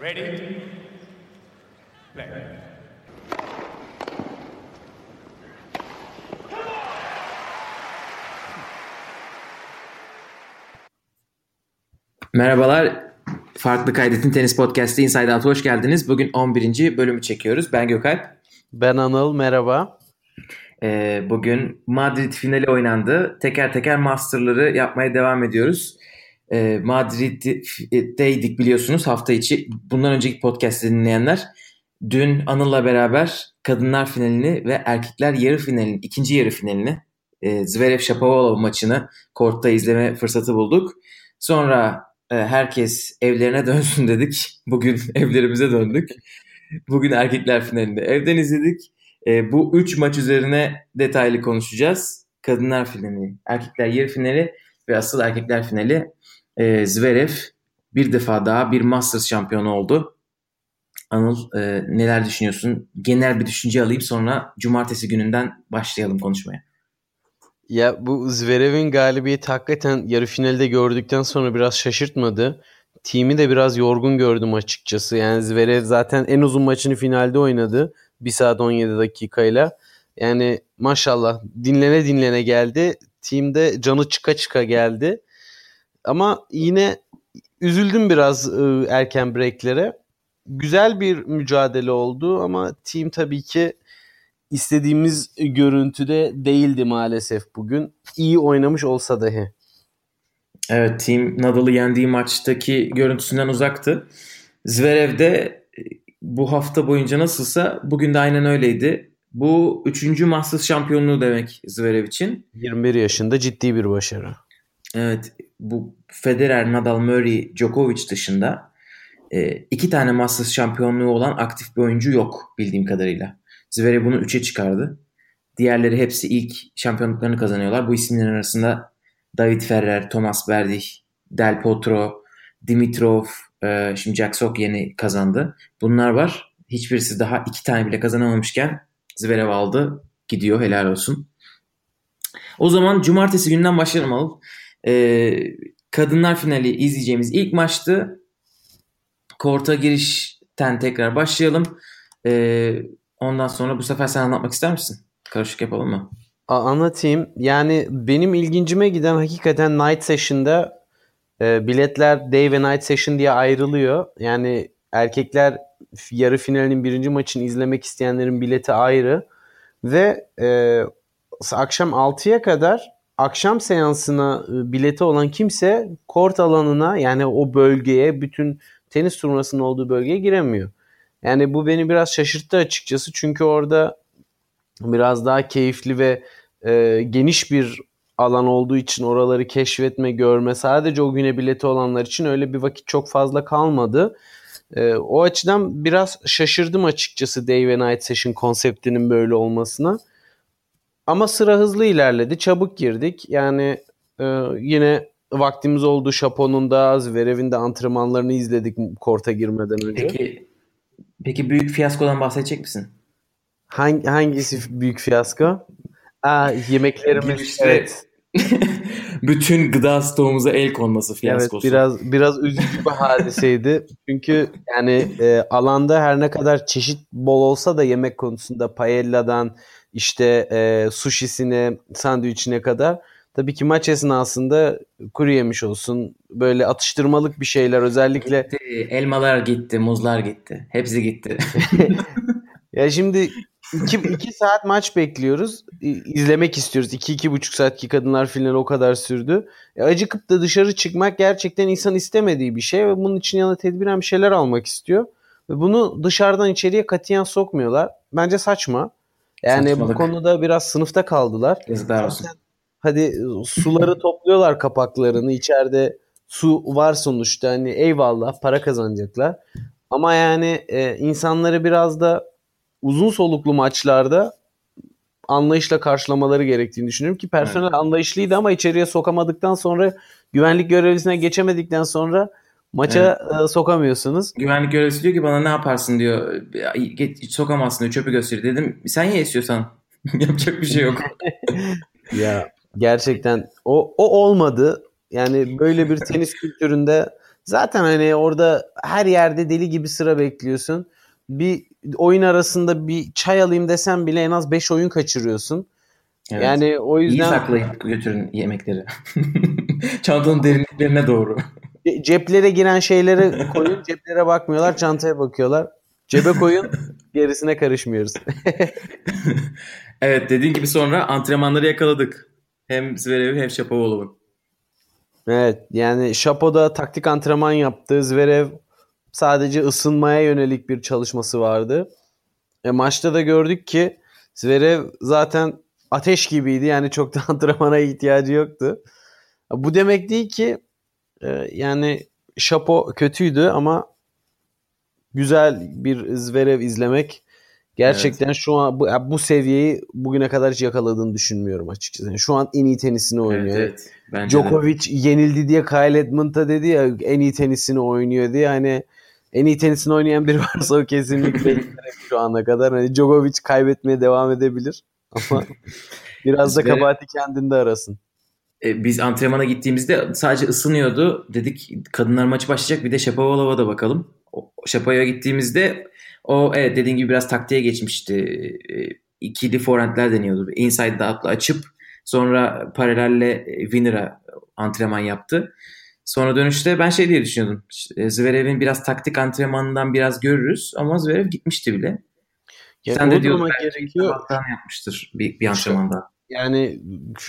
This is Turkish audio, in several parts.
Ready? Play. Merhabalar. Farklı Kaydet'in Tenis Podcast'ı Inside Out'a hoş geldiniz. Bugün 11. bölümü çekiyoruz. Ben Gökalp. Ben Anıl, merhaba. Ee, bugün Madrid finali oynandı. Teker teker Master'ları yapmaya devam ediyoruz. Ee, Madrid'deydik biliyorsunuz hafta içi. Bundan önceki podcast'ı dinleyenler. Dün Anıl'la beraber kadınlar finalini ve erkekler yarı finalini, ikinci yarı finalini e, Zverev Shapovalov maçını kortta izleme fırsatı bulduk. Sonra e, herkes evlerine dönsün dedik. Bugün evlerimize döndük. Bugün erkekler finalinde evden izledik. E, bu üç maç üzerine detaylı konuşacağız. Kadınlar finali, erkekler yarı finali ve asıl erkekler finali. E, Zverev bir defa daha bir Masters şampiyonu oldu. Anıl e, neler düşünüyorsun? Genel bir düşünce alayım sonra cumartesi gününden başlayalım konuşmaya. Ya bu Zverev'in galibiyeti hakikaten yarı finalde gördükten sonra biraz şaşırtmadı. Team'i de biraz yorgun gördüm açıkçası. Yani Zverev zaten en uzun maçını finalde oynadı. 1 saat 17 dakikayla. Yani maşallah dinlene dinlene geldi. Team'de canı çıka çıka geldi. Ama yine üzüldüm biraz ıı, erken breaklere. Güzel bir mücadele oldu ama team tabii ki istediğimiz görüntüde değildi maalesef bugün. İyi oynamış olsa dahi. Evet Team Nadal'ı yendiği maçtaki görüntüsünden uzaktı. Zverev de e, bu hafta boyunca nasılsa bugün de aynen öyleydi. Bu üçüncü Masters şampiyonluğu demek Zverev için. 21 yaşında ciddi bir başarı. Evet bu Federer, Nadal, Murray, Djokovic dışında e, iki tane Masters şampiyonluğu olan aktif bir oyuncu yok bildiğim kadarıyla. Zverev bunu 3'e çıkardı. Diğerleri hepsi ilk şampiyonluklarını kazanıyorlar. Bu isimlerin arasında David Ferrer, Thomas Berdych, Del Potro, Dimitrov, e, şimdi Jack Sock yeni kazandı. Bunlar var. Hiçbirisi daha iki tane bile kazanamamışken Zverev aldı. Gidiyor helal olsun. O zaman cumartesi günden başlayalım alıp. E, kadınlar finali izleyeceğimiz ilk maçtı. Korta girişten tekrar başlayalım. E, ondan sonra bu sefer sen anlatmak ister misin? Karışık yapalım mı? Anlatayım. Yani benim ilgincime giden hakikaten Night Session'da e, biletler Day ve Night Session diye ayrılıyor. Yani erkekler yarı finalinin birinci maçını izlemek isteyenlerin bileti ayrı. Ve e, akşam 6'ya kadar akşam seansına e, bileti olan kimse kort alanına yani o bölgeye bütün tenis turnuvasının olduğu bölgeye giremiyor. Yani bu beni biraz şaşırttı açıkçası. Çünkü orada biraz daha keyifli ve e, geniş bir alan olduğu için oraları keşfetme, görme sadece o güne bileti olanlar için öyle bir vakit çok fazla kalmadı. E, o açıdan biraz şaşırdım açıkçası Day ve Night Session konseptinin böyle olmasına. Ama sıra hızlı ilerledi. Çabuk girdik. Yani e, yine vaktimiz oldu. Şapo'nun da Zverev'in de antrenmanlarını izledik korta girmeden önce. Peki, peki büyük fiyaskodan bahsedecek misin? Hangi, hangisi büyük fiyasko? Aa, yemeklerimiz Girişte evet. bütün gıda stoğumuza el konması fiyaskosu. Evet biraz biraz üzücü bir hadiseydi. Çünkü yani e, alanda her ne kadar çeşit bol olsa da yemek konusunda paelladan işte e, sushisine, sandviçine kadar tabii ki maç esnasında kuru yemiş olsun. Böyle atıştırmalık bir şeyler özellikle. Gitti, elmalar gitti, muzlar gitti. Hepsi gitti. ya şimdi iki, iki saat maç bekliyoruz. İzlemek istiyoruz. İki, iki buçuk saat ki kadınlar finali o kadar sürdü. E, acıkıp da dışarı çıkmak gerçekten insan istemediği bir şey ve bunun için yanına tedbiren bir şeyler almak istiyor. Ve bunu dışarıdan içeriye katiyen sokmuyorlar. Bence saçma. Yani Saçmalık. bu konuda biraz sınıfta kaldılar. Yazıklar olsun. Hadi suları topluyorlar kapaklarını. içeride su var sonuçta. Hani eyvallah para kazanacaklar. Ama yani e, insanları biraz da uzun soluklu maçlarda anlayışla karşılamaları gerektiğini düşünüyorum ki personel Evet. anlayışlıydı ama içeriye sokamadıktan sonra güvenlik görevlisine geçemedikten sonra maça e, sokamıyorsunuz. Güvenlik görevlisi diyor ki bana ne yaparsın diyor. Geç, sokamazsın diyor çöpü gösteriyor. Dedim sen ye istiyorsan. Yapacak bir şey yok. Ya gerçekten o o olmadı. Yani böyle bir tenis kültüründe Zaten hani orada her yerde deli gibi sıra bekliyorsun. Bir oyun arasında bir çay alayım desem bile en az 5 oyun kaçırıyorsun. Evet. Yani o yüzden... İyi saklayın götürün yemekleri. Çantanın derinliklerine doğru. Ceplere giren şeyleri koyun, ceplere bakmıyorlar, çantaya bakıyorlar. Cebe koyun, gerisine karışmıyoruz. evet dediğin gibi sonra antrenmanları yakaladık. Hem Zverev hem Shapovalov'un. Evet yani Şapo'da taktik antrenman yaptı. Zverev sadece ısınmaya yönelik bir çalışması vardı. E, maçta da gördük ki Zverev zaten ateş gibiydi. Yani çok da antrenmana ihtiyacı yoktu. Bu demek değil ki e, yani Şapo kötüydü ama güzel bir Zverev izlemek gerçekten evet. şu an bu, bu seviyeyi bugüne kadar hiç yakaladığını düşünmüyorum açıkçası. Yani şu an en iyi tenisini oynuyor. Evet, evet. Djokovic de. yenildi diye Kyle Edmund'a dedi ya en iyi tenisini oynuyor diye hani en iyi tenisini oynayan biri varsa o kesinlikle şu ana kadar. Hani Djokovic kaybetmeye devam edebilir ama biraz da kabahati kendinde arasın. E, biz antrenmana gittiğimizde sadece ısınıyordu. Dedik kadınlar maçı başlayacak bir de Shapovalov'a da bakalım. Shapovalov'a gittiğimizde o evet dediğin gibi biraz taktiğe geçmişti. E, ikili forentler deniyordu. Inside'da atla açıp sonra paralelle winner'a antrenman yaptı. Sonra dönüşte ben şey diye düşünüyordum. Zverev'in biraz taktik antrenmanından biraz görürüz ama Zverev gitmişti bile. Ya Sen de diyordun gerekiyor. yapmıştır bir, bir antrenmanda. Yani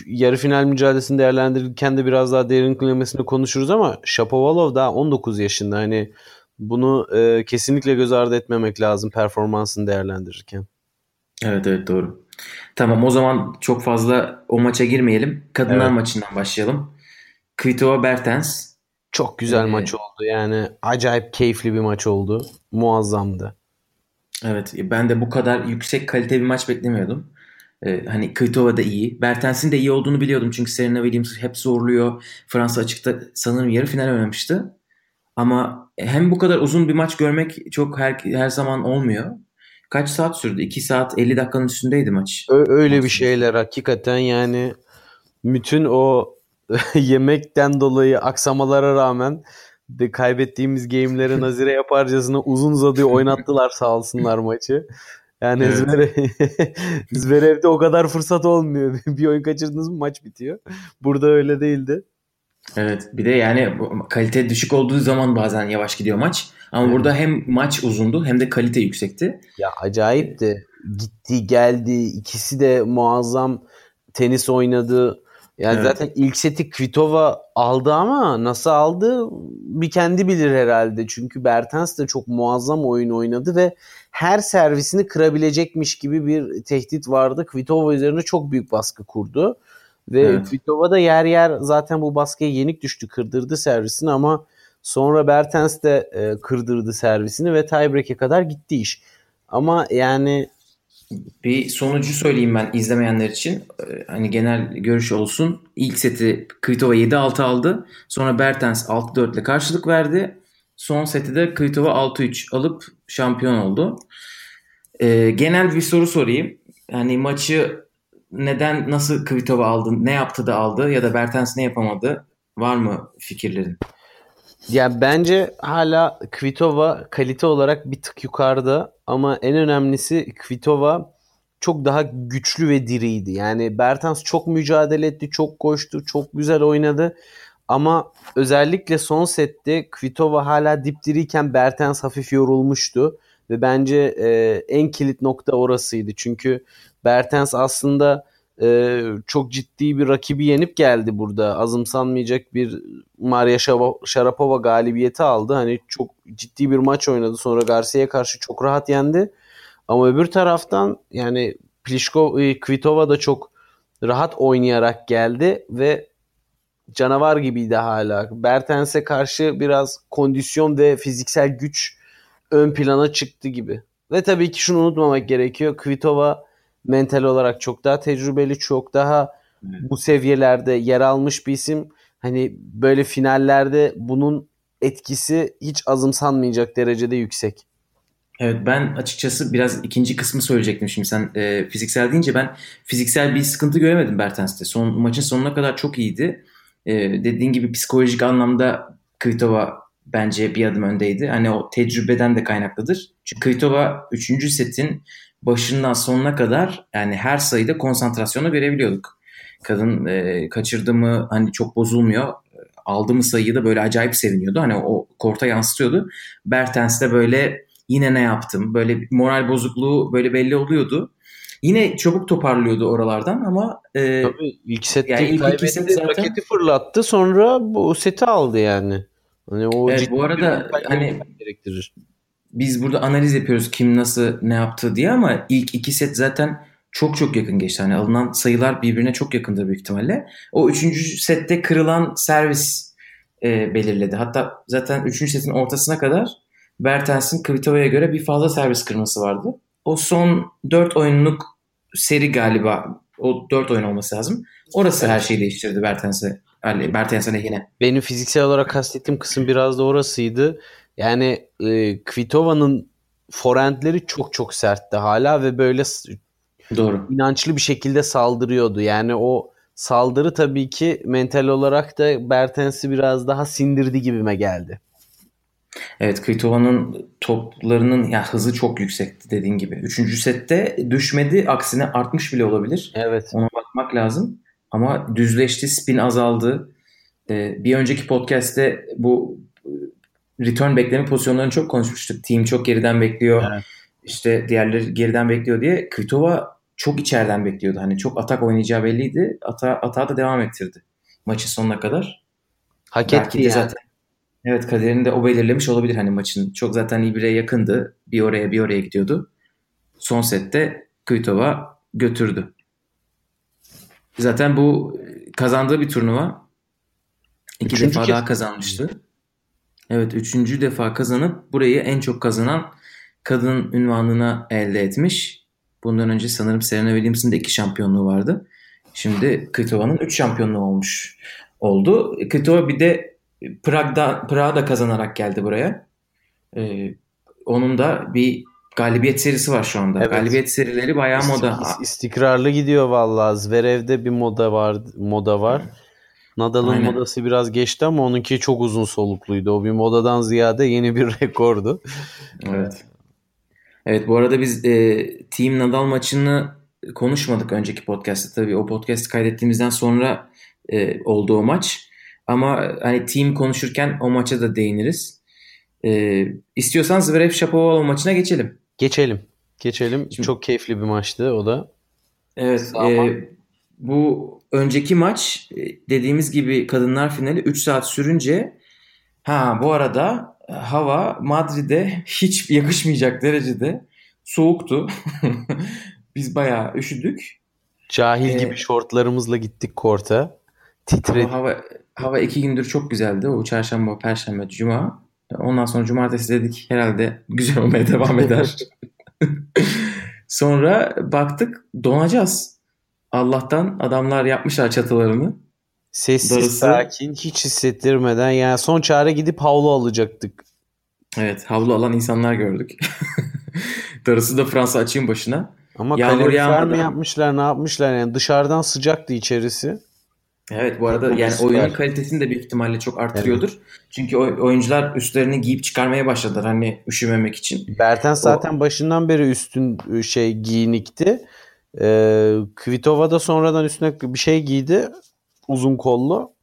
yarı final mücadelesini değerlendirirken de biraz daha derinlemesine konuşuruz ama Shapovalov daha 19 yaşında. Hani bunu e, kesinlikle göz ardı etmemek lazım performansını değerlendirirken. Evet evet doğru. Tamam o zaman çok fazla o maça girmeyelim. Kadınlar evet. maçından başlayalım. Kvitova Bertens. Çok güzel ee, maç oldu. Yani acayip keyifli bir maç oldu. Muazzamdı. Evet ben de bu kadar yüksek kalite bir maç beklemiyordum. Ee, hani Kvitova da iyi. Bertens'in de iyi olduğunu biliyordum çünkü Serena Williams hep zorluyor. Fransa açıkta sanırım yarı final oynamıştı. Ama hem bu kadar uzun bir maç görmek çok her, her zaman olmuyor. Kaç saat sürdü? 2 saat 50 dakikanın üstündeydi maç. Öyle bir şeyler hakikaten yani bütün o yemekten dolayı aksamalara rağmen de kaybettiğimiz game'leri nazire yaparcasına uzun uzadığı oynattılar sağ olsunlar maçı. Yani evet. Zverev, Zverev'de o kadar fırsat olmuyor. bir oyun kaçırdınız mı maç bitiyor. Burada öyle değildi. Evet bir de yani kalite düşük olduğu zaman bazen yavaş gidiyor maç. Ama evet. burada hem maç uzundu hem de kalite yüksekti. Ya acayipti. Gitti geldi ikisi de muazzam tenis oynadı. Yani evet. zaten ilk seti Kvitova aldı ama nasıl aldı bir kendi bilir herhalde. Çünkü Bertens de çok muazzam oyun oynadı ve her servisini kırabilecekmiş gibi bir tehdit vardı. Kvitova üzerine çok büyük baskı kurdu. Ve evet. Kvitova da yer yer zaten bu baskıya yenik düştü. Kırdırdı servisini ama sonra Bertens de e, kırdırdı servisini ve tiebreak'e kadar gitti iş. Ama yani bir sonucu söyleyeyim ben izlemeyenler için. Ee, hani genel görüş olsun. İlk seti Kvitova 7-6 aldı. Sonra Bertens 6-4 ile karşılık verdi. Son seti de Kvitova 6-3 alıp şampiyon oldu. Ee, genel bir soru sorayım. Yani maçı neden nasıl Kvitova aldı, ne yaptı da aldı ya da Bertens ne yapamadı? Var mı fikirlerin? Ya bence hala Kvitova kalite olarak bir tık yukarıda ama en önemlisi Kvitova çok daha güçlü ve diriydi. Yani Bertans çok mücadele etti, çok koştu, çok güzel oynadı. Ama özellikle son sette Kvitova hala dipdiriyken Bertens hafif yorulmuştu. Ve bence e, en kilit nokta orasıydı. Çünkü Bertens aslında e, çok ciddi bir rakibi yenip geldi burada. Azımsanmayacak bir Maria Sharapova galibiyeti aldı. Hani çok ciddi bir maç oynadı. Sonra Garcia'ya karşı çok rahat yendi. Ama öbür taraftan yani Pliskov, e, Kvitova da çok rahat oynayarak geldi ve canavar gibiydi hala. Bertens'e karşı biraz kondisyon ve fiziksel güç ön plana çıktı gibi. Ve tabii ki şunu unutmamak gerekiyor. Kvitova mental olarak çok daha tecrübeli, çok daha bu seviyelerde yer almış bir isim. Hani böyle finallerde bunun etkisi hiç azımsanmayacak derecede yüksek. Evet ben açıkçası biraz ikinci kısmı söyleyecektim şimdi sen e, fiziksel deyince ben fiziksel bir sıkıntı göremedim Bertens'te. Son maçın sonuna kadar çok iyiydi. E, dediğin gibi psikolojik anlamda Kvitova bence bir adım öndeydi. Hani o tecrübeden de kaynaklıdır. Çünkü Kvitova 3. setin başından sonuna kadar yani her sayıda konsantrasyonu görebiliyorduk. Kadın e, kaçırdı mı hani çok bozulmuyor. Aldı mı sayıyı da böyle acayip seviniyordu. Hani o korta yansıtıyordu. Bertens de böyle yine ne yaptım? Böyle moral bozukluğu böyle belli oluyordu. Yine çabuk toparlıyordu oralardan ama e, Tabii ilk sette yani ilk set zaten... raketi fırlattı sonra bu seti aldı yani. Hani o evet, bu arada hani gerektirir. Biz burada analiz yapıyoruz kim nasıl ne yaptı diye ama ilk iki set zaten çok çok yakın geçti. Hani alınan sayılar birbirine çok yakındır büyük ihtimalle. O üçüncü sette kırılan servis e, belirledi. Hatta zaten üçüncü setin ortasına kadar Bertens'in Kvitova'ya göre bir fazla servis kırması vardı. O son dört oyunluk seri galiba o dört oyun olması lazım. Orası her şeyi değiştirdi Bertens'e. Bertens'e yine. Benim fiziksel olarak kastettiğim kısım biraz da orasıydı. Yani e, Kvitova'nın forendleri çok çok sertti hala ve böyle Doğru. inançlı bir şekilde saldırıyordu. Yani o saldırı tabii ki mental olarak da Bertens'i biraz daha sindirdi gibime geldi. Evet Kvitova'nın toplarının ya hızı çok yüksekti dediğin gibi. Üçüncü sette düşmedi aksine artmış bile olabilir. Evet. Ona bakmak lazım. Ama düzleşti, spin azaldı. Ee, bir önceki podcast'te bu return bekleme pozisyonlarını çok konuşmuştuk. Team çok geriden bekliyor. Evet. İşte diğerleri geriden bekliyor diye. Kvitova çok içeriden bekliyordu. Hani çok atak oynayacağı belliydi. Ata, atağa da devam ettirdi maçı sonuna kadar. Hak etti yani. zaten. Evet kaderini de o belirlemiş olabilir hani maçın. Çok zaten iyi bire yakındı. Bir oraya bir oraya gidiyordu. Son sette Kvitova götürdü. Zaten bu kazandığı bir turnuva. İki üçüncü defa kez... daha kazanmıştı. Evet üçüncü defa kazanıp burayı en çok kazanan kadın ünvanına elde etmiş. Bundan önce sanırım Serena Williams'ın da iki şampiyonluğu vardı. Şimdi Kvitova'nın üç şampiyonluğu olmuş oldu. Kvitova bir de Prag'da Prag'da kazanarak geldi buraya. Ee, onun da bir galibiyet serisi var şu anda. Evet. Galibiyet serileri bayağı moda. İstikrarlı gidiyor vallahi. Zverev'de bir moda var, moda var. Nadal'ın modası biraz geçti ama onunki çok uzun solukluydu. O bir modadan ziyade yeni bir rekordu. Evet. Evet bu arada biz e, Team Nadal maçını konuşmadık önceki podcast'te tabii. O podcast kaydettiğimizden sonra e, oldu o maç. Ama hani team konuşurken o maça da değiniriz. E, istiyorsan Zverev Shapovalov maçına geçelim. Geçelim. Geçelim. Şimdi, Çok keyifli bir maçtı o da. Evet. E, bu önceki maç e, dediğimiz gibi kadınlar finali 3 saat sürünce ha bu arada e, hava Madrid'e hiç yakışmayacak derecede soğuktu. Biz bayağı üşüdük. Cahil ee, gibi şortlarımızla gittik korta. Titredik. Hava, hava iki gündür çok güzeldi. O çarşamba, perşembe, cuma. Ondan sonra cumartesi dedik herhalde güzel olmaya devam eder. sonra baktık donacağız. Allah'tan adamlar yapmışlar çatılarını. Sessiz, Darısı... sakin, hiç hissettirmeden yani son çare gidip havlu alacaktık. Evet, havlu alan insanlar gördük. Darısı da Fransa açığın başına. Ama kalorifer mi yapmışlar, ne yapmışlar yani dışarıdan sıcaktı içerisi. Evet bu arada yani oyunun kalitesini de büyük ihtimalle çok artırıyordur. Evet. Çünkü oyuncular üstlerini giyip çıkarmaya başladılar hani üşümemek için. Bertens zaten o... başından beri üstün şey giyinikti. Ee, Kvitova da sonradan üstüne bir şey giydi. Uzun kollu.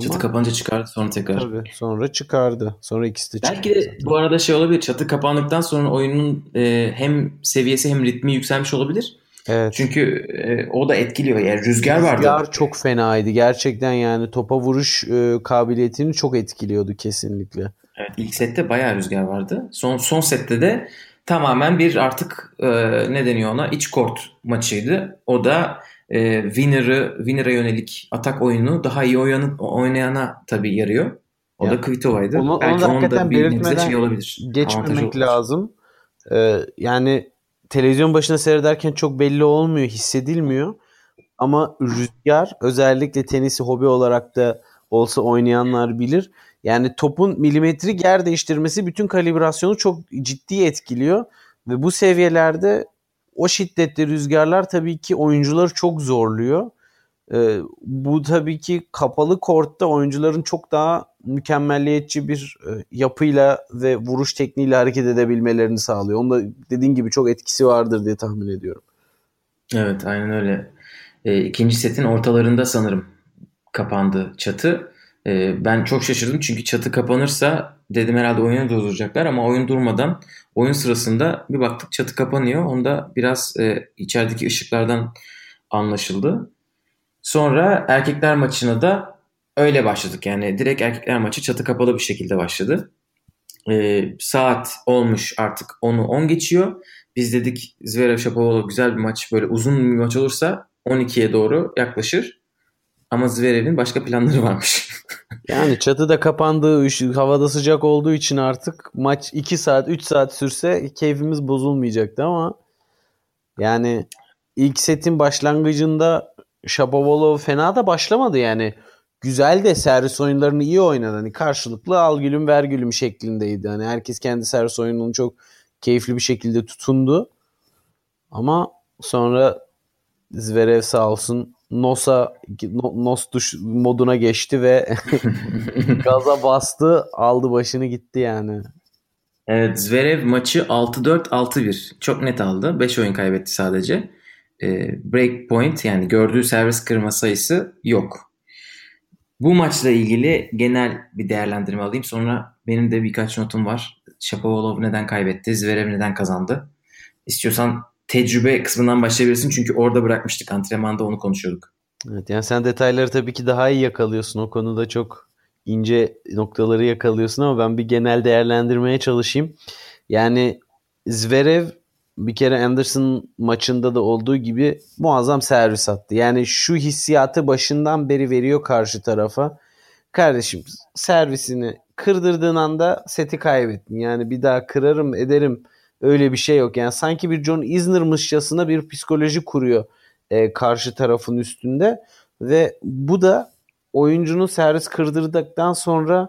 Çatı Ama... kapanınca çıkardı sonra tekrar. Tabii sonra çıkardı. Sonra ikisi de çıktı. Belki de bu arada şey olabilir. Çatı kapandıktan sonra oyunun e, hem seviyesi hem ritmi yükselmiş olabilir. Evet. Çünkü e, o da etkiliyor. Yani rüzgar vardı. Rüzgar çok fenaydı. Gerçekten yani topa vuruş e, kabiliyetini çok etkiliyordu kesinlikle. Evet ilk sette bayağı rüzgar vardı. Son son sette de tamamen bir artık e, ne deniyor ona iç kort maçıydı. O da e, winner'ı winner'a yönelik atak oyunu daha iyi oynayana, oynayana tabii yarıyor. O ya. da Kvitova'ydı. Onu, Belki onu onun da bir şey olabilir. Geçmemek lazım. Ee, yani televizyon başına seyrederken çok belli olmuyor, hissedilmiyor. Ama rüzgar özellikle tenisi hobi olarak da olsa oynayanlar bilir. Yani topun milimetrik yer değiştirmesi bütün kalibrasyonu çok ciddi etkiliyor. Ve bu seviyelerde o şiddetli rüzgarlar tabii ki oyuncuları çok zorluyor. E, bu tabii ki kapalı kortta oyuncuların çok daha mükemmelliyetçi bir e, yapıyla ve vuruş tekniğiyle hareket edebilmelerini sağlıyor. Onda dediğin gibi çok etkisi vardır diye tahmin ediyorum. Evet aynen öyle. E, ikinci setin ortalarında sanırım kapandı çatı. E, ben çok şaşırdım çünkü çatı kapanırsa dedim herhalde oyunu durduracaklar ama oyun durmadan oyun sırasında bir baktık çatı kapanıyor. Onda biraz e, içerideki ışıklardan anlaşıldı. Sonra erkekler maçına da öyle başladık. Yani direkt erkekler maçı çatı kapalı bir şekilde başladı. E, saat olmuş artık 10'u 10 geçiyor. Biz dedik Zverev Shapovalov güzel bir maç böyle uzun bir maç olursa 12'ye doğru yaklaşır. Ama Zverev'in başka planları varmış. yani çatı da kapandığı, havada sıcak olduğu için artık maç 2 saat, 3 saat sürse keyfimiz bozulmayacaktı ama yani ilk setin başlangıcında Shapovalov fena da başlamadı yani. Güzel de servis oyunlarını iyi oynadı. Hani karşılıklı al gülüm ver gülüm şeklindeydi. Hani herkes kendi servis oyununu çok keyifli bir şekilde tutundu. Ama sonra Zverev sağ olsun Nos'a Nos duş moduna geçti ve gaza bastı, aldı başını gitti yani. Evet, Zverev maçı 6-4 6-1. Çok net aldı. 5 oyun kaybetti sadece. E, break point yani gördüğü servis kırma sayısı yok. Bu maçla ilgili genel bir değerlendirme alayım. Sonra benim de birkaç notum var. Shapovalov neden kaybetti? Zverev neden kazandı? İstiyorsan tecrübe kısmından başlayabilirsin. Çünkü orada bırakmıştık. Antrenmanda onu konuşuyorduk. Evet yani sen detayları tabii ki daha iyi yakalıyorsun. O konuda çok ince noktaları yakalıyorsun ama ben bir genel değerlendirmeye çalışayım. Yani Zverev bir kere Anderson maçında da olduğu gibi muazzam servis attı. Yani şu hissiyatı başından beri veriyor karşı tarafa. Kardeşim servisini kırdırdığın anda seti kaybettin. Yani bir daha kırarım ederim öyle bir şey yok. Yani sanki bir John Isner'mışçasına bir psikoloji kuruyor e, karşı tarafın üstünde ve bu da oyuncunun servis kırdırdıktan sonra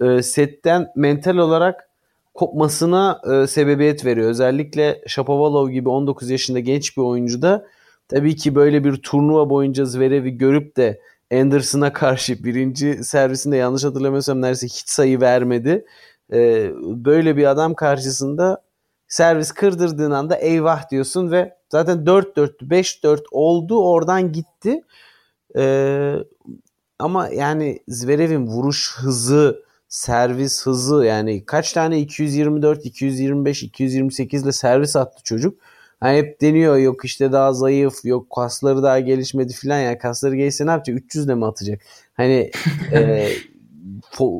e, setten mental olarak kopmasına e, sebebiyet veriyor. Özellikle Shapovalov gibi 19 yaşında genç bir oyuncu da tabii ki böyle bir turnuva boyunca Zverev'i görüp de Anderson'a karşı birinci servisinde yanlış hatırlamıyorsam neredeyse hiç sayı vermedi. E, böyle bir adam karşısında servis kırdırdığın anda eyvah diyorsun ve zaten 4-4 5-4 oldu oradan gitti. Ee, ama yani Zverev'in vuruş hızı, servis hızı yani kaç tane 224, 225, 228 ile servis attı çocuk. Hani hep deniyor yok işte daha zayıf, yok kasları daha gelişmedi filan yani kasları gelişse ne yapacak? 300 ile mi atacak? Hani e,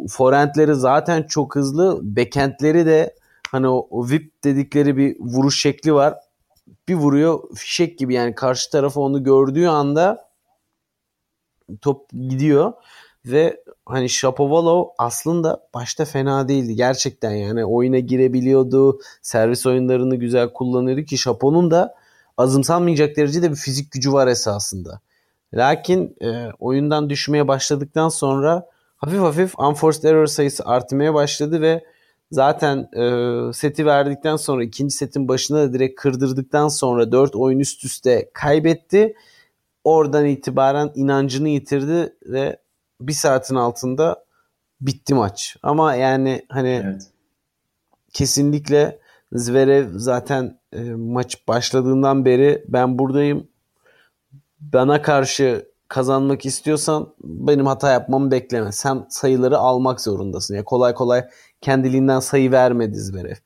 forentleri zaten çok hızlı, bekentleri de hani o, o VIP dedikleri bir vuruş şekli var. Bir vuruyor fişek gibi yani karşı tarafa onu gördüğü anda top gidiyor ve hani Shapovalov aslında başta fena değildi gerçekten yani oyuna girebiliyordu servis oyunlarını güzel kullanıyordu ki Shapo'nun da azımsanmayacak derecede bir fizik gücü var esasında. Lakin e, oyundan düşmeye başladıktan sonra hafif hafif unforced error sayısı artmaya başladı ve zaten e, seti verdikten sonra ikinci setin başına da direkt kırdırdıktan sonra 4 oyun üst üste kaybetti. Oradan itibaren inancını yitirdi ve bir saatin altında bitti maç. Ama yani hani evet. kesinlikle Zverev zaten e, maç başladığından beri ben buradayım. Bana karşı kazanmak istiyorsan benim hata yapmamı bekleme. Sen sayıları almak zorundasın. Ya yani kolay kolay kendiliğinden sayı vermedi Zverev.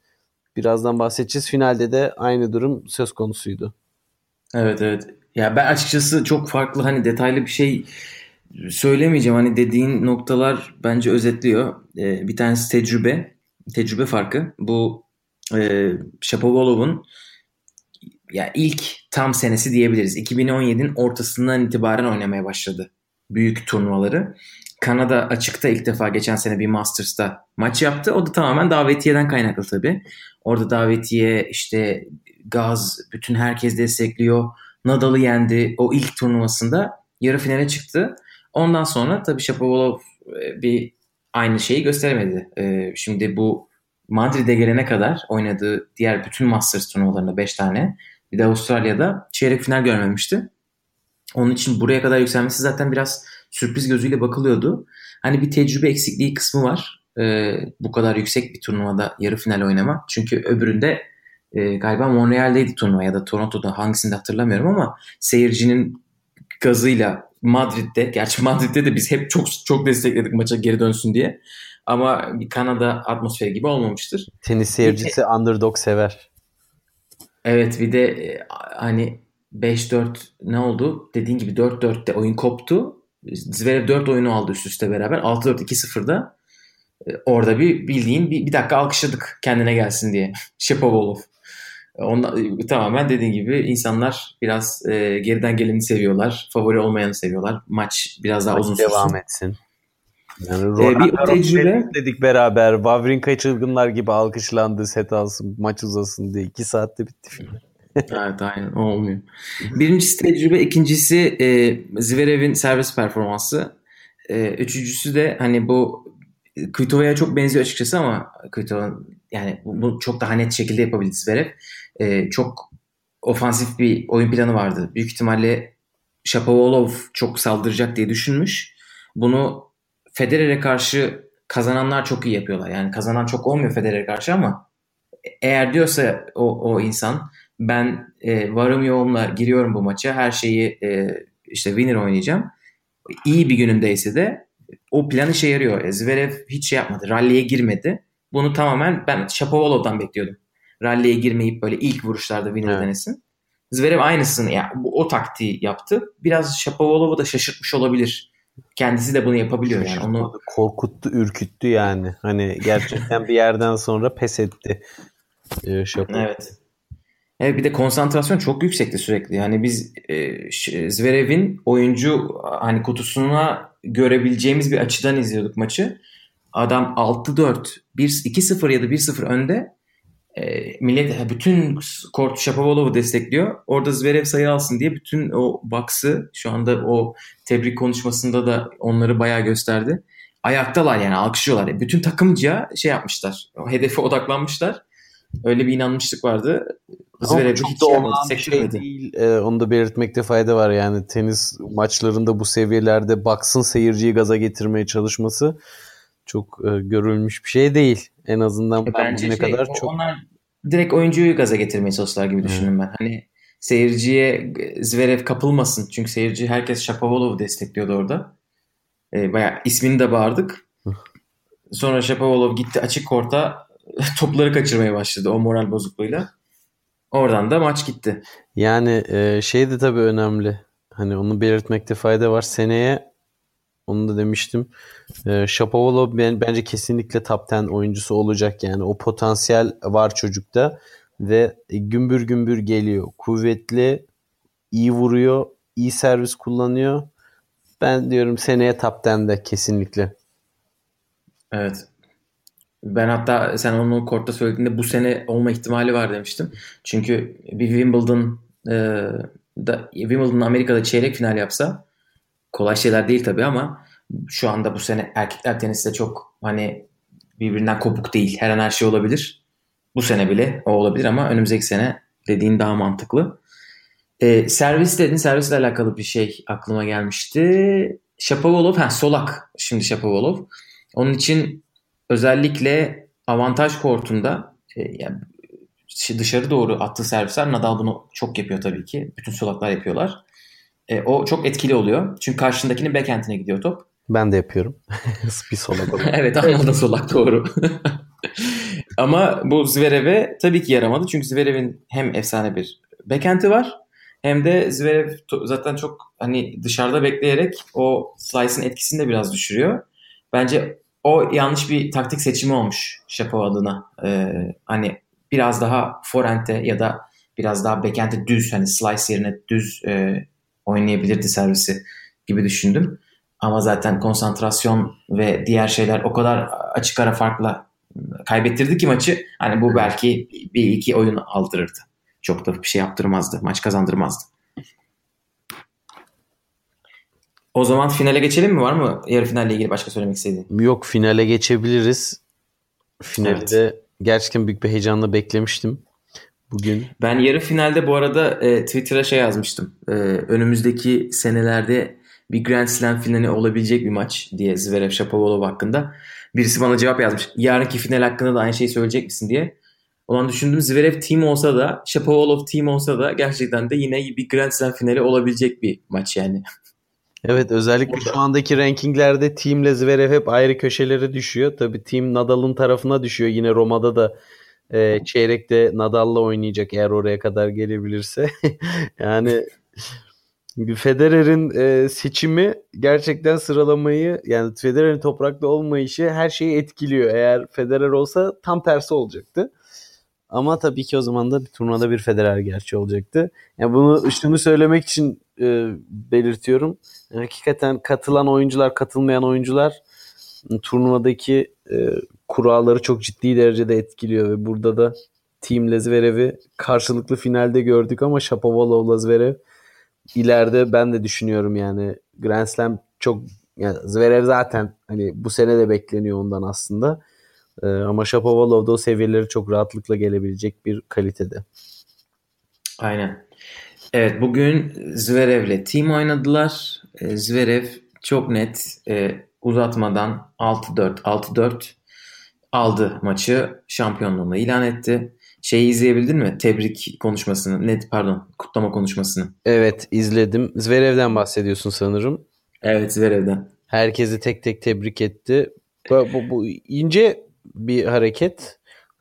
Birazdan bahsedeceğiz. Finalde de aynı durum söz konusuydu. Evet evet. Ya ben açıkçası çok farklı hani detaylı bir şey söylemeyeceğim. Hani dediğin noktalar bence özetliyor. Ee, bir tanesi tecrübe. Tecrübe farkı. Bu e, Shapovalov'un ya ilk tam senesi diyebiliriz. 2017'nin ortasından itibaren oynamaya başladı büyük turnuvaları. Kanada açıkta ilk defa geçen sene bir Masters'ta maç yaptı. O da tamamen davetiyeden kaynaklı tabii. Orada davetiye işte gaz bütün herkes destekliyor. Nadal'ı yendi o ilk turnuvasında yarı finale çıktı. Ondan sonra tabii Shapovalov e, bir aynı şeyi gösteremedi. E, şimdi bu Madrid'e gelene kadar oynadığı diğer bütün Masters turnuvalarında 5 tane bir de Avustralya'da çeyrek final görmemişti. Onun için buraya kadar yükselmesi zaten biraz sürpriz gözüyle bakılıyordu. Hani bir tecrübe eksikliği kısmı var. E, bu kadar yüksek bir turnuvada yarı final oynama. Çünkü öbüründe e, galiba Montreal'deydi turnuva ya da Toronto'da hangisinde hatırlamıyorum ama seyircinin gazıyla Madrid'de, gerçi Madrid'de de biz hep çok çok destekledik maça geri dönsün diye. Ama bir Kanada atmosferi gibi olmamıştır. Tenis seyircisi bir de, underdog sever. Evet bir de e, hani 5-4 ne oldu? Dediğin gibi 4-4'te oyun koptu. Zverev 4 oyunu aldı üst üste beraber. 6-4-2-0'da e, orada bir bildiğin bir, bir dakika alkışladık kendine gelsin diye. Shapovalov. Ondan, tamamen dediğin gibi insanlar biraz e, geriden geleni seviyorlar. Favori olmayanı seviyorlar. Maç biraz daha Maç uzun devam sürsün. etsin. Yani ee, bir tecrübe dedik beraber. Wawrinka çılgınlar gibi alkışlandı set alsın maç uzasın diye. iki saatte bitti film. Evet aynen olmuyor. Birincisi tecrübe, ikincisi e, Zverev'in servis performansı. E, üçüncüsü de hani bu Kvitova'ya çok benziyor açıkçası ama Kvitova yani bu çok daha net şekilde yapabildi Zverev. E, çok ofansif bir oyun planı vardı. Büyük ihtimalle Shapovalov çok saldıracak diye düşünmüş. Bunu Federer'e karşı kazananlar çok iyi yapıyorlar. Yani kazanan çok olmuyor Federer'e karşı ama eğer diyorsa o, o insan ben e, varım yoğumla giriyorum bu maça her şeyi e, işte winner oynayacağım. İyi bir günündeyse de o plan işe yarıyor. E, Zverev hiç şey yapmadı. Rally'e girmedi. Bunu tamamen ben Shapovalov'dan bekliyordum. Rally'e girmeyip böyle ilk vuruşlarda winner evet. denesin. Zverev aynısını yani o taktiği yaptı. Biraz Shapovalov'u da şaşırtmış olabilir kendisi de bunu yapabiliyor yani. Onu korkuttu, ürküttü yani. Hani gerçekten bir yerden sonra pes etti. Ee, evet. Evet bir de konsantrasyon çok yüksekti sürekli. Yani biz e, Zverev'in oyuncu hani kutusuna görebileceğimiz bir açıdan izliyorduk maçı. Adam 6-4, 1-2-0 ya da 1-0 önde e, millet bütün Kort Shapovalov'u destekliyor. Orada Zverev sayı alsın diye bütün o box'ı şu anda o tebrik konuşmasında da onları bayağı gösterdi. Ayaktalar yani alkışlıyorlar. Bütün takımca şey yapmışlar. Hedefe odaklanmışlar. Öyle bir inanmışlık vardı. Zverev çok da olağan bir şey değil. Ee, onu da belirtmekte fayda var. Yani tenis maçlarında bu seviyelerde baksın seyirciyi gaza getirmeye çalışması çok e, görülmüş bir şey değil. En azından e, ben ne şey, kadar çok onlar direkt oyuncuyu gaza getirmeye çalıştılar gibi düşündüm ben. Hani seyirciye Zverev kapılmasın. Çünkü seyirci herkes Shapovalov'u destekliyordu orada. E, bayağı ismini de bağırdık. Sonra Shapovalov gitti açık korta topları kaçırmaya başladı o moral bozukluğuyla. Oradan da maç gitti. Yani e, şey de tabii önemli. Hani onu belirtmekte fayda var. Seneye onu da demiştim. E, Shapovalov ben, bence kesinlikle top 10 oyuncusu olacak yani. O potansiyel var çocukta ve gümbür gümbür geliyor. Kuvvetli, iyi vuruyor, iyi servis kullanıyor. Ben diyorum seneye top 10'de kesinlikle. Evet. Ben hatta sen onu kortta söylediğinde bu sene olma ihtimali var demiştim. Çünkü bir Wimbledon e, da Wimbledon Amerika'da çeyrek final yapsa kolay şeyler değil tabii ama şu anda bu sene erkekler tenisi de çok hani birbirinden kopuk değil. Her an her şey olabilir. Bu sene bile o olabilir ama önümüzdeki sene dediğin daha mantıklı. Ee, servis dedin. Servisle alakalı bir şey aklıma gelmişti. Shapovalov, ha Solak şimdi Shapovalov. Onun için özellikle avantaj kortunda e, yani dışarı doğru attığı servisler Nadal bunu çok yapıyor tabii ki. Bütün solaklar yapıyorlar. E, o çok etkili oluyor. Çünkü karşındakinin backhand'ine gidiyor top. Ben de yapıyorum. bir solak evet Anıl da solak doğru. Ama bu Zverev'e tabii ki yaramadı. Çünkü Zverev'in hem efsane bir backhand'i var hem de Zverev zaten çok hani dışarıda bekleyerek o slice'ın etkisini de biraz düşürüyor. Bence o yanlış bir taktik seçimi olmuş Şapov adına. Ee, hani biraz daha forehand'e ya da biraz daha backhand'e düz hani slice yerine düz e, oynayabilirdi servisi gibi düşündüm. Ama zaten konsantrasyon ve diğer şeyler o kadar açık ara farkla kaybettirdi ki maçı. Hani bu belki bir iki oyun aldırırdı. Çok da bir şey yaptırmazdı. Maç kazandırmazdı. O zaman finale geçelim mi? Var mı yarı finalle ilgili başka söylemek istediğin? Yok finale geçebiliriz. Finalde evet. gerçekten büyük bir heyecanla beklemiştim. bugün. Ben yarı finalde bu arada e, Twitter'a şey yazmıştım. E, önümüzdeki senelerde bir Grand Slam finali olabilecek bir maç diye Zverev Shapovalov hakkında. Birisi bana cevap yazmış. Yarınki final hakkında da aynı şeyi söyleyecek misin diye. Olan düşündüm Zverev team olsa da Shapovalov team olsa da gerçekten de yine bir Grand Slam finali olabilecek bir maç yani. Evet özellikle Orada. şu andaki rankinglerde Team'le Zverev hep ayrı köşelere düşüyor. Tabii Team Nadal'ın tarafına düşüyor. Yine Roma'da da e, çeyrekte Nadal'la oynayacak eğer oraya kadar gelebilirse. yani Federer'in e, seçimi gerçekten sıralamayı yani Federer'in toprakta olmayışı her şeyi etkiliyor. Eğer Federer olsa tam tersi olacaktı. Ama tabii ki o zaman da bir turnuvada bir Federer gerçi olacaktı. Yani bunu şunu söylemek için e, belirtiyorum. Hakikaten katılan oyuncular, katılmayan oyuncular turnuvadaki e, kuralları çok ciddi derecede etkiliyor ve burada da Team Lezverev'i karşılıklı finalde gördük ama Shapovalov Zverev ileride ben de düşünüyorum yani Grand Slam çok yani Zverev zaten hani bu sene de bekleniyor ondan aslında. Ee, ama Shapovalov da o seviyeleri çok rahatlıkla gelebilecek bir kalitede. Aynen. Evet bugün Zverev'le team oynadılar. Ee, Zverev çok net e, uzatmadan 6-4 6-4 aldı maçı. Şampiyonluğunu ilan etti. Şeyi izleyebildin mi? Tebrik konuşmasını. Net pardon kutlama konuşmasını. Evet izledim. Zverev'den bahsediyorsun sanırım. Evet Zverev'den. Herkesi tek tek tebrik etti. Bu, bu, bu ince bir hareket.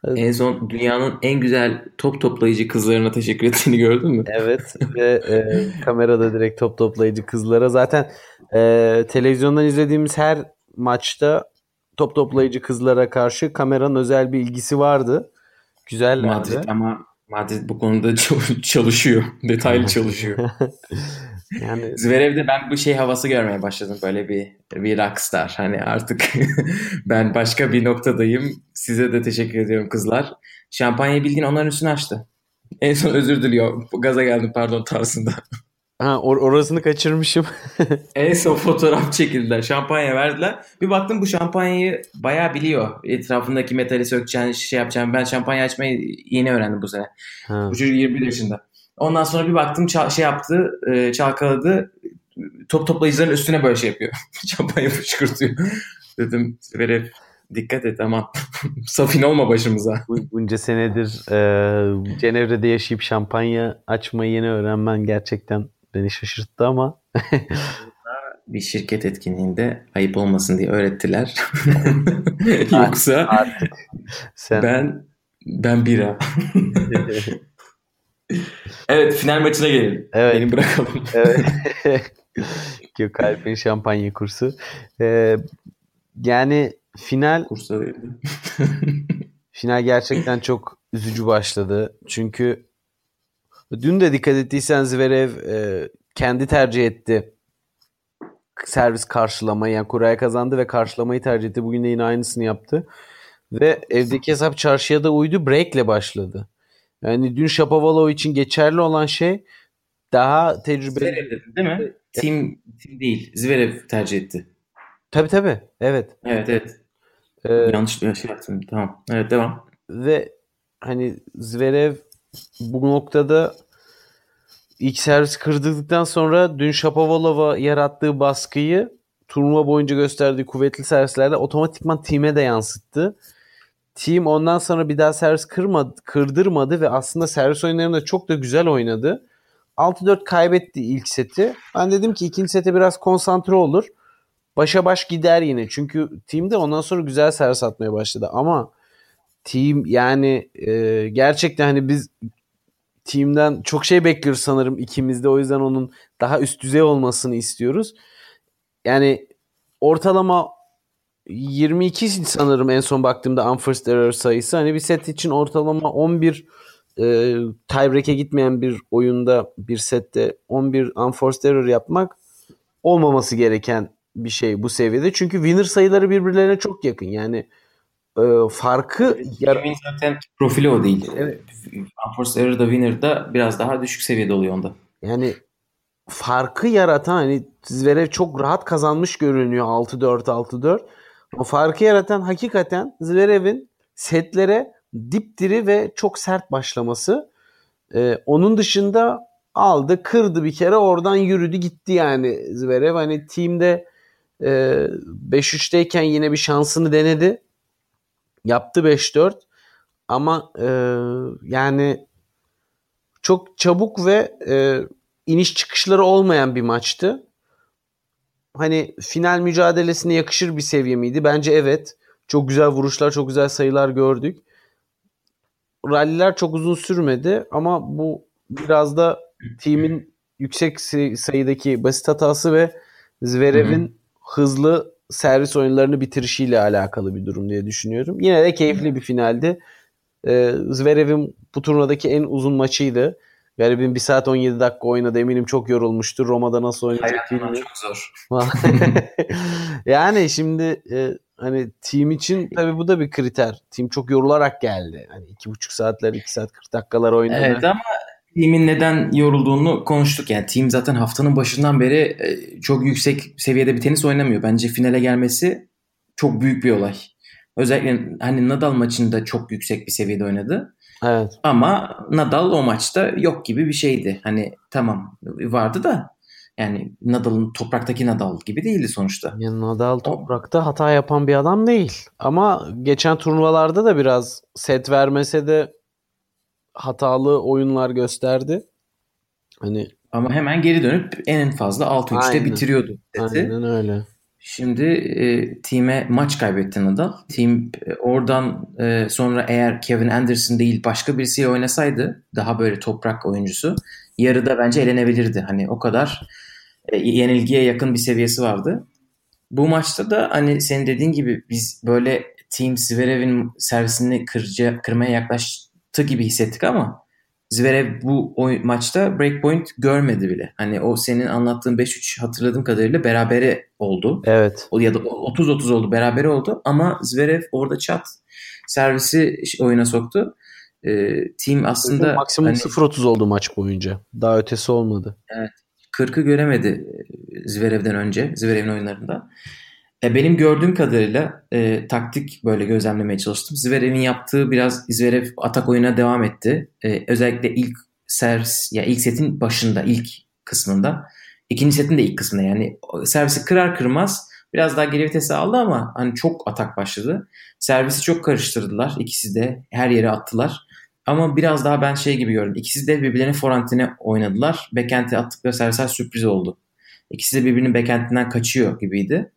En son dünyanın en güzel top toplayıcı kızlarına teşekkür ettiğini gördün mü? Evet ve e, kamerada direkt top toplayıcı kızlara. Zaten e, televizyondan izlediğimiz her maçta top toplayıcı kızlara karşı kameranın özel bir ilgisi vardı. Güzellerdi. Madrid ama Madrid bu konuda çalışıyor. Detaylı çalışıyor. yani Zverev'de ben bu şey havası görmeye başladım. Böyle bir bir rockstar. Hani artık ben başka bir noktadayım. Size de teşekkür ediyorum kızlar. Şampanya bilgin onların üstünü açtı. En son özür diliyor. Gaza geldim pardon tarzında. Ha or orasını kaçırmışım. en son fotoğraf çekildiler. Şampanya verdiler. Bir baktım bu şampanyayı bayağı biliyor. Etrafındaki metali sökeceğini şey yapacağım. Ben şampanya açmayı yeni öğrendim bu sene. Ha. Bu çocuk 21 yaşında. Ondan sonra bir baktım şey yaptı, e, çalkaladı. Top toplayıcıların üstüne böyle şey yapıyor. şampanya fışkırtıyor. Dedim Verev dikkat et ama safin olma başımıza. Bunca senedir e, Cenevre'de yaşayıp şampanya açmayı yeni öğrenmen gerçekten beni şaşırttı ama. bir şirket etkinliğinde ayıp olmasın diye öğrettiler. Yoksa artık sen... ben ben bira. Evet final maçına gelelim. Evet. Beni bırakalım. evet. Gökalp'in şampanya kursu. Ee, yani final kursa final gerçekten çok üzücü başladı. Çünkü Dün de dikkat ettiysen Zverev e, kendi tercih etti servis karşılamayı. Yani kuraya kazandı ve karşılamayı tercih etti. Bugün de yine aynısını yaptı. Ve evdeki hesap çarşıya da uydu. Break'le başladı. Yani dün Shapovalov için geçerli olan şey daha tecrübeli. Zverev dedi değil mi? Team, team değil. Zverev tercih etti. Tabi tabi. Evet. Evet evet. Ee, Yanlış şey yaptım. Tamam. Evet devam. Ve hani Zverev bu noktada ilk servis kırdıktan sonra dün Shapovalov'a yarattığı baskıyı turnuva boyunca gösterdiği kuvvetli servislerle otomatikman time de yansıttı. Team ondan sonra bir daha servis kırmadı, kırdırmadı ve aslında servis oyunlarında çok da güzel oynadı. 6-4 kaybetti ilk seti. Ben dedim ki ikinci sete biraz konsantre olur. Başa baş gider yine. Çünkü team de ondan sonra güzel servis atmaya başladı. Ama team yani e, gerçekten hani biz team'den çok şey bekliyoruz sanırım ikimiz de. O yüzden onun daha üst düzey olmasını istiyoruz. Yani ortalama 22 sanırım en son baktığımda unforced error sayısı. Hani bir set için ortalama 11 e, tiebreak'e gitmeyen bir oyunda bir sette 11 unforced error yapmak olmaması gereken bir şey bu seviyede. Çünkü winner sayıları birbirlerine çok yakın. Yani e, farkı Yarın zaten profili o değil. Evet. Unforced Error'da Winner'da biraz daha düşük seviyede oluyor onda. Yani farkı yaratan hani Zverev çok rahat kazanmış görünüyor 6-4 6-4. O farkı yaratan hakikaten Zverev'in setlere dipdiri ve çok sert başlaması. E, onun dışında aldı, kırdı bir kere oradan yürüdü gitti yani Zverev. Hani teamde e, 5-3'teyken yine bir şansını denedi. Yaptı 5-4 ama e, yani çok çabuk ve e, iniş çıkışları olmayan bir maçtı. Hani final mücadelesine yakışır bir seviye miydi? Bence evet. Çok güzel vuruşlar, çok güzel sayılar gördük. Ralliler çok uzun sürmedi ama bu biraz da timin yüksek sayıdaki basit hatası ve Zverev'in hızlı servis oyunlarını bitirişiyle alakalı bir durum diye düşünüyorum. Yine de keyifli bir finaldi. Ee, Zverev'in bu turnadaki en uzun maçıydı. Garibim 1 saat 17 dakika oynadı. Eminim çok yorulmuştur. Roma'da nasıl oynayacak bilmiyorum. çok zor. yani şimdi e, hani team için tabii bu da bir kriter. Team çok yorularak geldi. Hani 2,5 saatler, 2 saat 40 dakikalar oynadı. Evet ama Team'in neden yorulduğunu konuştuk. Yani team zaten haftanın başından beri e, çok yüksek seviyede bir tenis oynamıyor. Bence finale gelmesi çok büyük bir olay. Özellikle hani Nadal maçında çok yüksek bir seviyede oynadı. Evet. Ama Nadal o maçta yok gibi bir şeydi. Hani tamam vardı da yani Nadal'ın topraktaki Nadal gibi değildi sonuçta. Yani Nadal toprakta hata yapan bir adam değil. Ama geçen turnuvalarda da biraz set vermese de hatalı oyunlar gösterdi. Hani ama hemen geri dönüp en fazla 6-3'te bitiriyordu. Seti. Aynen öyle. Şimdi e, time maç kaybetti Nadal. Team e, oradan e, sonra eğer Kevin Anderson değil başka birisiyle oynasaydı daha böyle toprak oyuncusu yarıda bence elenebilirdi. Hani o kadar e, yenilgiye yakın bir seviyesi vardı. Bu maçta da hani senin dediğin gibi biz böyle Team Zverev'in servisini kırca, kırmaya yaklaştı gibi hissettik ama Zverev bu oy- maçta breakpoint görmedi bile. Hani o senin anlattığın 5-3 hatırladığım kadarıyla berabere oldu. Evet. O ya da 30-30 oldu berabere oldu ama Zverev orada çat servisi oyuna soktu. Ee, team aslında maksimum hani, 0-30 oldu maç boyunca. Daha ötesi olmadı. Evet. 40'ı göremedi Zverev'den önce Zverev'in oyunlarında. E, benim gördüğüm kadarıyla e, taktik böyle gözlemlemeye çalıştım. Zverev'in yaptığı biraz Zverev atak oyuna devam etti. E, özellikle ilk servis ya ilk setin başında ilk kısmında. ikinci setin de ilk kısmında yani servisi kırar kırmaz biraz daha geri vitesi aldı ama hani çok atak başladı. Servisi çok karıştırdılar. İkisi de her yere attılar. Ama biraz daha ben şey gibi gördüm. İkisi de birbirlerine forantine oynadılar. Backhand'e attıkları servisler sürpriz oldu. İkisi de birbirinin backhand'inden kaçıyor gibiydi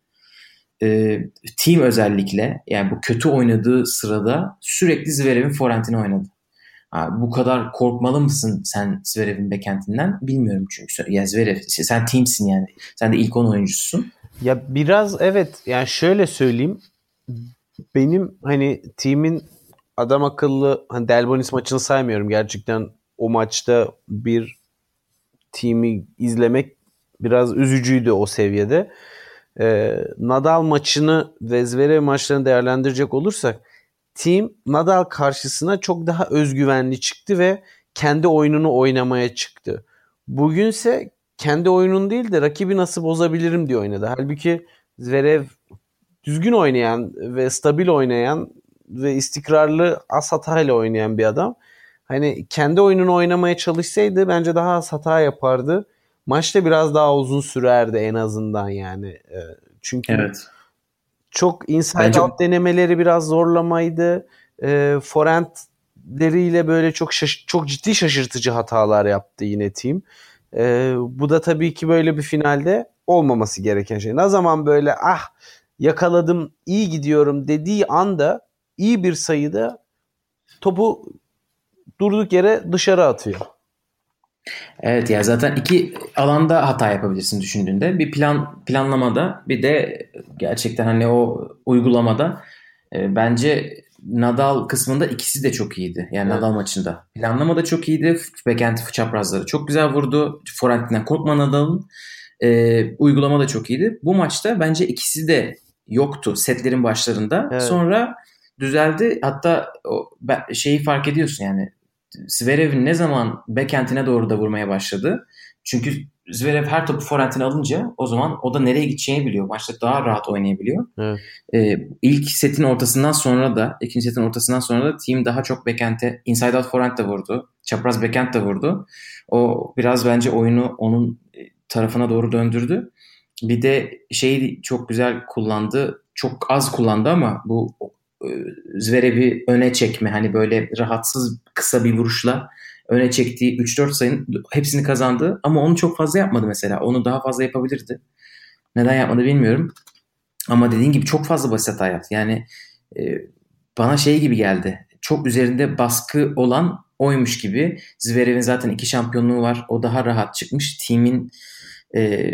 e, team özellikle yani bu kötü oynadığı sırada sürekli Zverev'in forentini oynadı. Ha, bu kadar korkmalı mısın sen Zverev'in backhandinden bilmiyorum çünkü. Ya Zverev sen teamsin yani. Sen de ilk 10 oyuncusun. Ya biraz evet yani şöyle söyleyeyim. Benim hani team'in adam akıllı hani Delbonis maçını saymıyorum. Gerçekten o maçta bir team'i izlemek biraz üzücüydü o seviyede e, Nadal maçını ve Zverev maçlarını değerlendirecek olursak team Nadal karşısına çok daha özgüvenli çıktı ve kendi oyununu oynamaya çıktı. Bugünse kendi oyunun değil de rakibi nasıl bozabilirim diye oynadı. Halbuki Zverev düzgün oynayan ve stabil oynayan ve istikrarlı az hatayla oynayan bir adam. Hani kendi oyununu oynamaya çalışsaydı bence daha az hata yapardı maçta biraz daha uzun sürerdi en azından yani. E, çünkü evet. çok inside Bence... out denemeleri biraz zorlamaydı. E, forehandleriyle böyle çok şaş- çok ciddi şaşırtıcı hatalar yaptı yine team. E, bu da tabii ki böyle bir finalde olmaması gereken şey. Ne zaman böyle ah yakaladım iyi gidiyorum dediği anda iyi bir sayıda topu durduk yere dışarı atıyor. Evet ya zaten iki alanda hata yapabilirsin düşündüğünde. Bir plan planlamada bir de gerçekten hani o uygulamada e, bence Nadal kısmında ikisi de çok iyiydi. Yani evet. Nadal maçında. Planlamada çok iyiydi. Backhand çaprazları çok güzel vurdu. Forehand'den korkma Nadal'ın. E, uygulama da çok iyiydi. Bu maçta bence ikisi de yoktu setlerin başlarında. Evet. Sonra düzeldi. Hatta o şeyi fark ediyorsun yani Zverev ne zaman backhand'ine doğru da vurmaya başladı. Çünkü Zverev her topu forehand'ine alınca o zaman o da nereye gideceğini biliyor. Maçta daha rahat oynayabiliyor. Evet. Ee, ilk setin ortasından sonra da ikinci setin ortasından sonra da team daha çok backhand'e inside out forehand de vurdu. Çapraz backhand da vurdu. O biraz bence oyunu onun tarafına doğru döndürdü. Bir de şeyi çok güzel kullandı. Çok az kullandı ama bu e, Zverev'i öne çekme hani böyle rahatsız kısa bir vuruşla öne çektiği 3-4 sayının hepsini kazandı ama onu çok fazla yapmadı mesela. Onu daha fazla yapabilirdi. Neden yapmadı bilmiyorum. Ama dediğin gibi çok fazla basit hata yaptı. Yani e, bana şey gibi geldi. Çok üzerinde baskı olan oymuş gibi. Zverev'in zaten iki şampiyonluğu var. O daha rahat çıkmış. Timin e,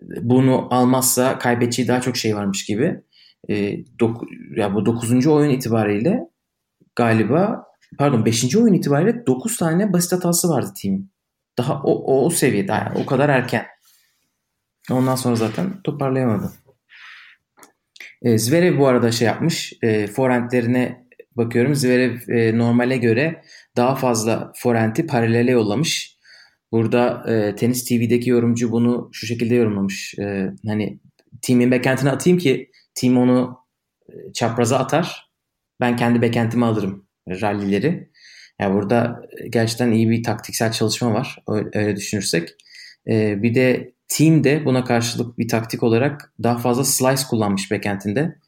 bunu almazsa kaybedeceği daha çok şey varmış gibi. E, dok, ya bu 9. oyun itibariyle galiba pardon 5. oyun itibariyle 9 tane basit hatası vardı timin. Daha o, o, o seviyede yani o kadar erken. Ondan sonra zaten toparlayamadı. E, Zverev bu arada şey yapmış. E, forentlerine bakıyorum. Zverev e, normale göre daha fazla forenti paralele yollamış. Burada e, Tenis TV'deki yorumcu bunu şu şekilde yorumlamış. E, hani team'in backend'ine atayım ki team onu e, çapraza atar. Ben kendi backend'imi alırım rallileri. Yani burada gerçekten iyi bir taktiksel çalışma var. Öyle, düşünürsek. E, bir de team de buna karşılık bir taktik olarak daha fazla slice kullanmış backend'inde.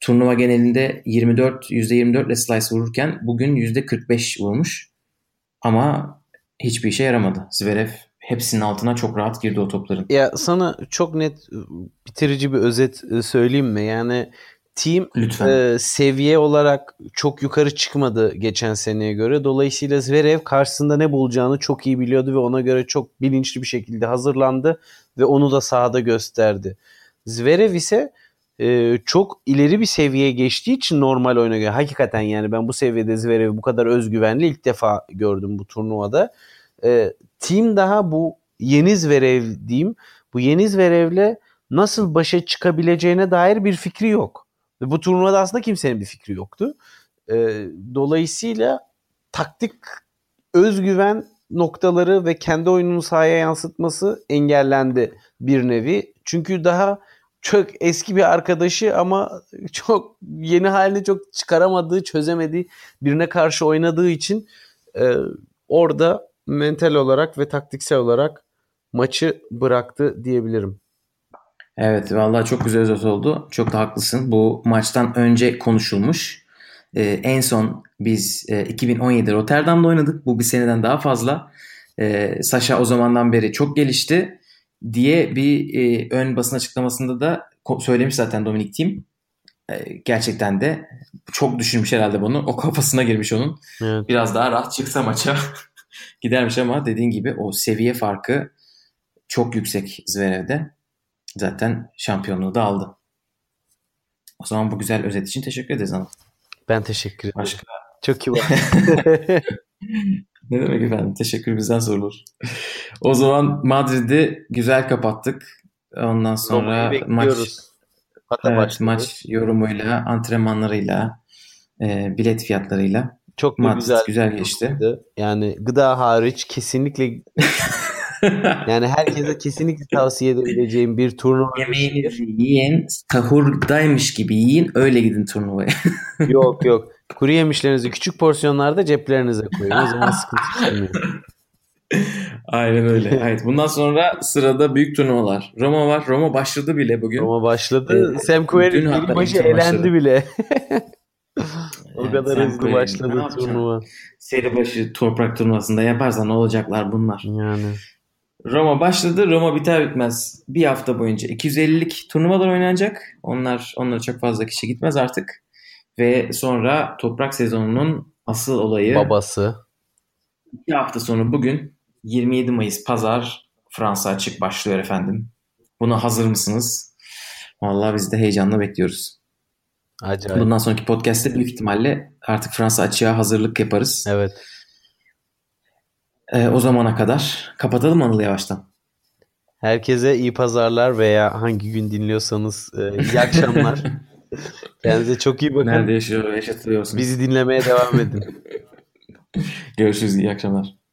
Turnuva genelinde 24 %24 ile slice vururken bugün %45 vurmuş. Ama hiçbir işe yaramadı. Zverev hepsinin altına çok rahat girdi o topların. Ya sana çok net bitirici bir özet söyleyeyim mi? Yani team e, seviye olarak çok yukarı çıkmadı geçen seneye göre. Dolayısıyla Zverev karşısında ne bulacağını çok iyi biliyordu ve ona göre çok bilinçli bir şekilde hazırlandı ve onu da sahada gösterdi. Zverev ise e, çok ileri bir seviyeye geçtiği için normal oyuna göre hakikaten yani ben bu seviyede Zverev'i bu kadar özgüvenli ilk defa gördüm bu turnuvada. E, team daha bu yeni Zverev diyeyim bu yeni Zverev'le nasıl başa çıkabileceğine dair bir fikri yok. Ve bu turnuvada aslında kimsenin bir fikri yoktu. E, dolayısıyla taktik özgüven noktaları ve kendi oyununu sahaya yansıtması engellendi bir nevi. Çünkü daha çok eski bir arkadaşı ama çok yeni halini çok çıkaramadığı, çözemediği birine karşı oynadığı için e, orada mental olarak ve taktiksel olarak maçı bıraktı diyebilirim. Evet vallahi çok güzel özet oldu. Çok da haklısın. Bu maçtan önce konuşulmuş. Ee, en son biz e, 2017 Rotterdam'da oynadık. Bu bir seneden daha fazla. Ee, Sasha o zamandan beri çok gelişti diye bir e, ön basın açıklamasında da söylemiş zaten Dominic Thiem. E, gerçekten de çok düşünmüş herhalde bunu. O kafasına girmiş onun. Evet. Biraz daha rahat çıksa maça gidermiş ama dediğin gibi o seviye farkı çok yüksek Zverev'de. Zaten şampiyonluğu da aldı. O zaman bu güzel özet için teşekkür ederiz hanım. Ben teşekkür ederim. Başka? Çok iyi var. ne demek efendim? Teşekkür bizden sorulur. o zaman Madrid'i güzel kapattık. Ondan sonra maç evet, maç yorumuyla, antrenmanlarıyla, e, bilet fiyatlarıyla çok Madrid güzel, güzel geçti. Yani gıda hariç kesinlikle yani herkese kesinlikle tavsiye edebileceğim bir turnuva. Yemeğinizi yiyin, sahurdaymış gibi yiyin, öyle gidin turnuvaya. yok yok. Kuru yemişlerinizi küçük porsiyonlarda ceplerinize koyun. O zaman sıkıntı çıkmıyor. Aynen öyle. Evet. Bundan sonra sırada büyük turnuvalar. Roma var. Roma başladı bile bugün. Roma başladı. Ee, Sam Querrey başı elendi bile. o kadar Sam hızlı başladı turnuva. Seri başı toprak turnuvasında yaparsa ne olacaklar bunlar. Yani. Roma başladı. Roma biter bitmez bir hafta boyunca 250'lik turnuvalar oynanacak. Onlar onlara çok fazla kişi gitmez artık. Ve sonra toprak sezonunun asıl olayı babası. İki hafta sonra bugün 27 Mayıs Pazar Fransa açık başlıyor efendim. Buna hazır mısınız? Vallahi biz de heyecanla bekliyoruz. Acayip. Bundan sonraki podcast'te büyük ihtimalle artık Fransa açığa hazırlık yaparız. Evet. Ee, o zamana kadar kapatalım Anıl yavaştan. Herkese iyi pazarlar veya hangi gün dinliyorsanız e, iyi akşamlar. Kendinize çok iyi bakın. Nerede yaşıyor, yaşatılıyorsunuz? Bizi dinlemeye devam edin. Görüşürüz. İyi akşamlar.